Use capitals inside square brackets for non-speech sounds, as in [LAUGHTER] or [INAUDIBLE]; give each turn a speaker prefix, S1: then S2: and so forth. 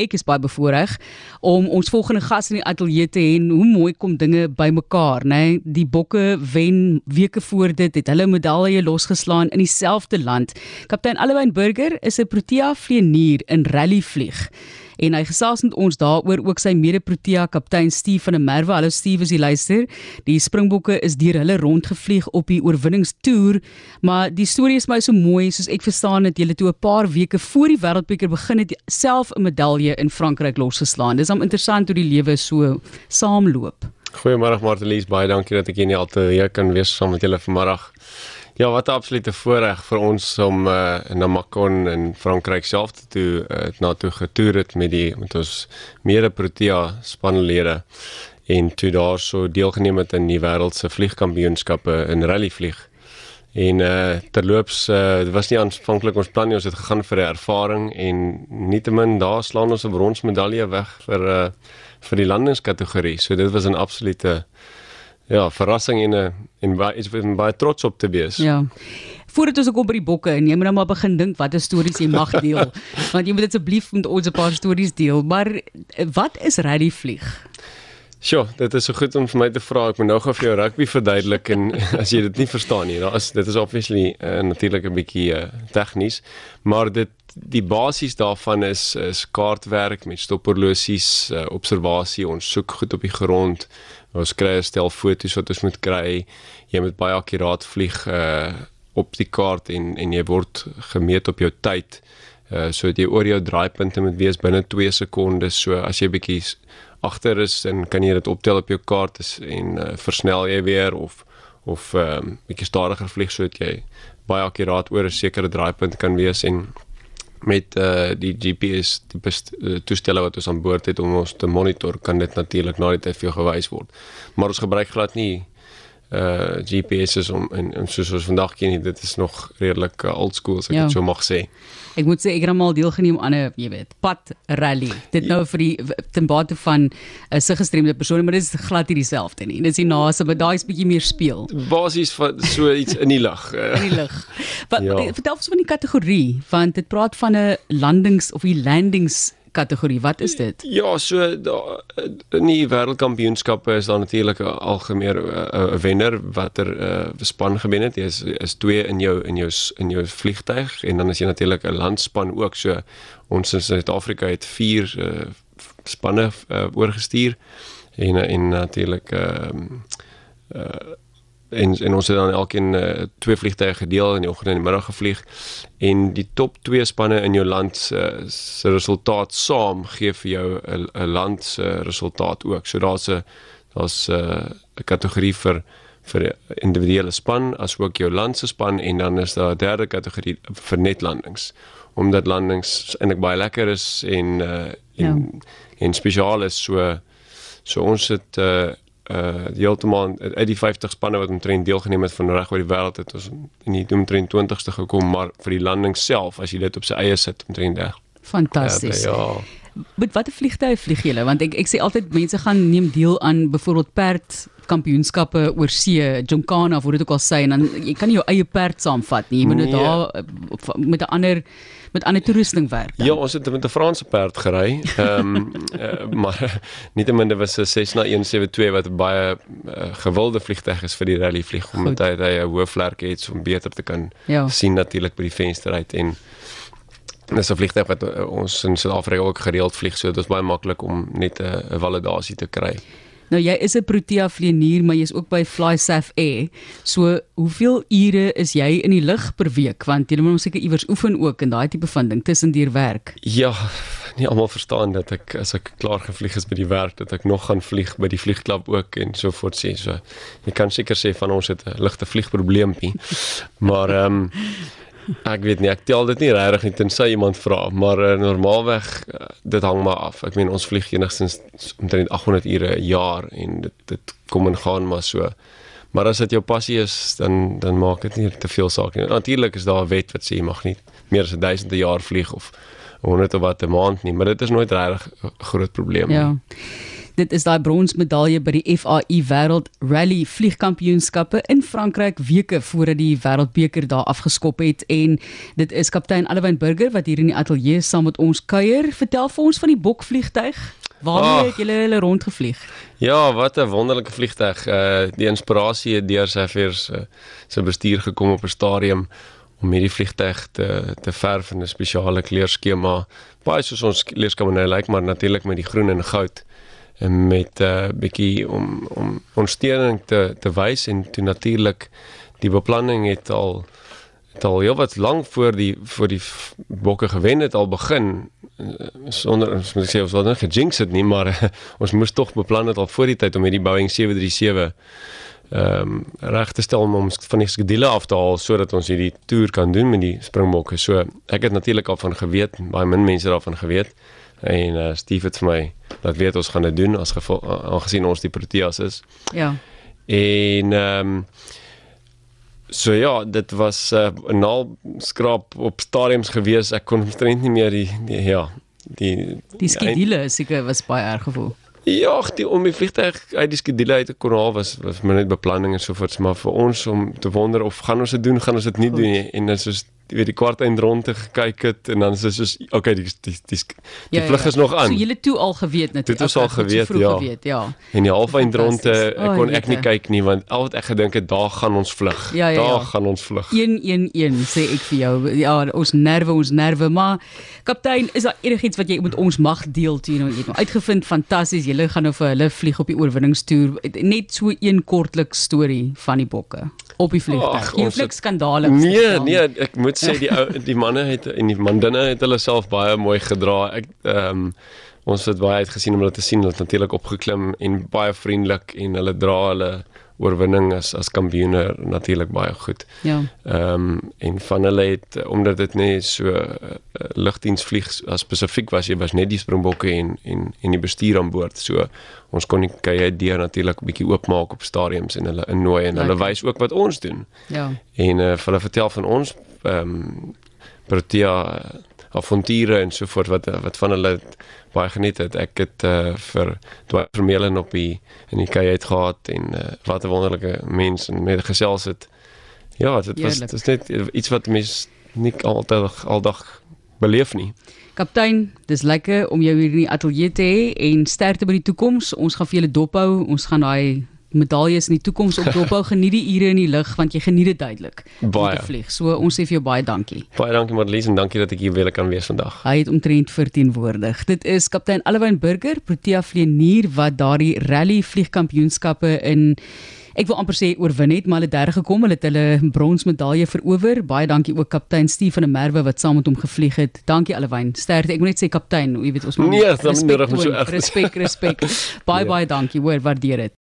S1: ek is baie bevoorreg om ons volgende gas in die ateljee te hê. Hoe mooi kom dinge bymekaar, né? Nee? Die bokke wen weke voor dit het hulle medalje losgeslaan in dieselfde land. Kaptein Alwyn Burger is 'n Protea vlieënier in rally vlieg en hy gesels met ons daaroor ook sy mede-Protea kaptein Steve van der Merwe. Hallo Steve, as jy luister. Die Springbokke is deur hulle rondgevlieg op die oorwinningstoer, maar die storie is my so mooi soos ek verstaan het julle toe 'n paar weke voor die Wêreldbeker begin het self 'n medalje in Frankryk losgeslaan. Dis am interessant hoe die lewe so saamloop.
S2: Goeiemôre Martelies, baie dankie dat ek hier in die ateljee kan wees saam met julle vanmiddag. Ja, wat 'n absolute voorreg vir ons om uh, na Macon in Frankryk self te toe uh, na toe getoer het met die met ons mede Protea spanlede en toe daar so deelgeneem het aan die wêreld se vliegkampioenskappe in rally vlieg. En uh terloops uh dit was nie aanvanklik ons plan nie, ons het gegaan vir 'n ervaring en nietemin daar slaan ons 'n bronsmedalje weg vir uh vir die landingskategorie. So dit was 'n absolute ja, verrassing en 'n en baie iets wat baie trots op te wees.
S1: Ja. Voordat ons kom by die bokke en jy moet nou maar begin dink watter stories jy mag deel. [LAUGHS] want jy moet asseblief met ons 'n paar stories deel. Maar eh, wat is rally vlieg?
S2: Sjoe, dit is so goed om vir my te vra. Ek moet nou gou vir jou rugby verduidelik en [LAUGHS] as jy dit nie verstaan nie, dan is dit is obviously uh, natuurlik 'n bietjie uh, tegnies, maar dit die basis daarvan is is kaartwerk met stophorlosies, uh, observasie, ons soek goed op die grond ons kry 'n stel foto's wat ons moet kry. Jy moet baie akkuraat vlieg uh op die kaart en en jy word gemeet op jou tyd. Uh so dat jy oor jou draaipunte moet wees binne 2 sekondes. So as jy bietjie agter is, dan kan jy dit optel op jou kaart is, en uh, versnel jy weer of of ehm um, bietjie stadiger vlieg sodat jy baie akkuraat oor 'n sekere draaipunt kan wees en met uh, die GPS tipe uh, toestelle wat ons aan boord het om ons te monitor kan dit natuurlik na die tyd vir jou gewys word. Maar ons gebruik glad nie uh GPS is om en, en soos ons vandag ken dit is nog redelik uh, old school as ek ja. dit so mag sê.
S1: Ek moet sê ek het almal deelgeneem aan 'n jy weet pad rally. Dit nou vir die ten bate van 'n uh, se gestremde persoon, maar dit is glad nie dieselfde nie. Dit is nie naaste, maar daai is bietjie meer speel.
S2: Basies van so iets in die lug.
S1: in die lug. Wat ja. vertel ons van die kategorie want dit praat van 'n landings of die landings kategorie. Wat is dit?
S2: Ja, so daar in die wêreldkampioenskappe is daar natuurlik 'n algemeen 'n wenner watter uh, span gewen het. Jy is is twee in jou in jou in jou vliegtyg en dan is jy natuurlik 'n landspan ook. So ons in Suid-Afrika het vier uh, spanne uh, oorgestuur en en natuurlik ehm uh, uh, en en ons het dan elkeen uh, twee vliegtye gedeel in die oggend en die middag gevlieg en die top 2 spanne in jou land se se resultaat saam gee vir jou 'n land se resultaat ook. So daar's 'n daar's eh, 'n uh, kategorie vir vir individuele span asook jou land se span en dan is daar 'n derde kategorie vir net landings omdat landings eintlik baie lekker is en uh, en ja. en spesiaal is so so ons het uh, uh heeltemal uit die 50 spanne wat omtrent deelgeneem het van reg oor die wêreld het ons in die omtrent 20ste gekom maar vir die landing self as jy dit op sy eie sit omtrent reg.
S1: Fantasties. Uh, ja. Met watter vliegtye vlieg julle? Want ek ek sê altyd mense gaan neem deel aan byvoorbeeld perd kampioenskappe oor see, Jomkana of hoe dit ook al sê en dan jy kan nie jou eie perd saamvat nie. Jy moet nee. daar uh, met 'n ander met ander toerusting werk.
S2: Dan. Ja, ons het met 'n Franse perd gery. Ehm um, uh, maar [LAUGHS] nietemin dit was 'n Cessna 172 wat baie uh, gewilde vliegtuig is vir die rally vlieg omdat hy hy 'n hoë vlerk het om beter te kan ja. sien natuurlik by die venster uit en dis 'n vliegtuig wat uh, ons in Suid-Afrika ook gereeld vlieg, so dit is baie maklik om net 'n validasie te kry.
S1: Nou jy is 'n Protea vlieënier, maar jy's ook by FlySafe Air. So, hoeveel ure is jy in die lug per week? Want jy moet seker iewers oefen ook en daai tipe van ding tussen deur werk.
S2: Ja, nie almal verstaan dat ek as ek klaar gevlieg is by die werk, dat ek nog gaan vlieg by die vliegklub ook en so voort sê. So, jy kan seker sê van ons het 'n ligte vliegprobleempie. maar ehm um, Ek weet nie, ek tel dit nie regtig nie tensy iemand vra, maar uh, normaalweg uh, dit hang maar af. Ek meen ons vlieg enigstens omtrent 800 ure 'n jaar en dit dit kom en gaan maar so. Maar as dit jou passie is, dan dan maak dit nie te veel saak nie. Natuurlik is daar 'n wet wat sê jy mag nie meer as 1000 'n jaar vlieg of 100 of wat 'n maand nie, maar dit is nooit regtig 'n groot probleem
S1: ja. Dit is daai bronsmedalje by die FAI Wêreld Rally Vliegkampioenskappe in Frankryk weke voordat die Wêreldbeker daar afgeskop het en dit is kaptein Alwyn Burger wat hier in die ateljee saam met ons kuier. Vertel vir ons van die bokvliegtyg. Waarmee het julle hulle rondgevlieg?
S2: Ja, wat 'n wonderlike vliegtyg. Uh die inspirasie het deur sy vers uh, sy bestuur gekom op 'n stadium om hierdie vliegtyg te te verf in 'n spesiale kleurskema. Baie soos ons kleurskema nou lyk, maar natuurlik met die groen en goud met 'n uh, bietjie om om ondersteuning te te wys en toe natuurlik die beplanning het al het al heel wat lank voor die voor die bokke gewen het al begin Eh, sonder ons moet sê ons wil net gejinx dit nie maar [LAUGHS] ons moes tog beplan het al voor die tyd om hierdie Boeing 737 ehm um, reg te stel om ons van die skedule af te haal sodat ons hierdie toer kan doen met die springbokke. So ek het natuurlik al van geweet, baie min mense daarvan geweet en uh, Steve het vir my laat weet ons gaan dit doen as gevolg aangesien ons die Proteas is.
S1: Ja.
S2: En ehm um, So ja, dit was 'n uh, naal skrap op stadiums gewees. Ek kon omtrent nie meer die, die ja, die
S1: die skedule seker was baie erg gevoel.
S2: Ja, die om die vliegtuig uit die skedule uit te kon haal was was maar net beplanning en so voort, maar vir ons om te wonder of gaan ons dit doen, gaan ons dit nie Goed. doen nie en dit is jy weet die kwart eind rondte gekyk het en dan is dit soos okay die die die, die ja, vlug ja, is nog aan.
S1: So julle toe al geweet
S2: natuurlik. Dit was al geweet, ja. geweet, ja. En die half eind rondte ek kon ek nie kyk nie want al wat ek gedink het daar gaan ons vlug. Ja, ja, daar ja. gaan ons vlug.
S1: 111 sê ek vir jou. Ja, ons nerve, ons nerve, maar kaptein, is daar enigiets wat jy met ons mag deel toe nou jy het nou uitgevind fantasties. Julle gaan nou vir hulle vlieg op die oorwinningstoer. Net so een kortlik storie van die bokke op die vliegtuig. Jy het skandale.
S2: Nee, nee, ek moet sê die ou die manne het en die mandinne het hulle self baie mooi gedra. Ek ehm um, ons het baie uitgesien om hulle te sien. Hulle het natuurlik opgeklim en baie vriendelik en hulle dra hulle oorwinning as as kampioene natuurlik baie goed.
S1: Ja.
S2: Ehm um, en van hulle het omdat dit net so uh, lugdiensvlieg as spesifiek was, jy was net die springbokke en en en die bestuur aan boord. So ons kon nie kyk jy deur natuurlik 'n bietjie oopmaak op stadiums en hulle innooi en hulle wys ook wat ons doen.
S1: Ja.
S2: En uh, hulle vertel van ons ehm um, Protea avonture en so voort wat wat van hulle baie geniet het. Ek het uh, vir Dwight Vermeulen op die in die kajuit het gehad en uh, wat 'n wonderlike mens en met gesels het. Ja, dit was dit is net iets wat mens nie altyd aldag beleef nie.
S1: Kaptein, dis lekker om jou hier in die ateljee te hê en sterkte by die toekoms. Ons gaan vir julle dophou. Ons gaan daai medaljes in die toekoms op dophou. [LAUGHS] Geniet die ure in die lug want jy geniet dit duidelik.
S2: Baie.
S1: Vlieg. So ons sê vir jou baie dankie.
S2: Baie dankie Marlies en dankie dat ek hier weer kan wees vandag.
S1: Hy het omtrent 14 woordig. Dit is kaptein Alwyn Burger, Protea vlieënier wat daardie rally vliegkampioenskappe in Ek wil amper sê oorwin het, maar hulle derde gekom. Hulle het hulle bronsmedalje verower. Baie dankie ook kaptein Stefan der Merwe wat saam met hom gevlieg het. Dankie Alwyn. Sterkte. Ek moet net sê kaptein, jy weet ons
S2: moet Nee, dan moet jy
S1: respek, respek. Baie nee. baie dankie. Hoor, waardeer dit.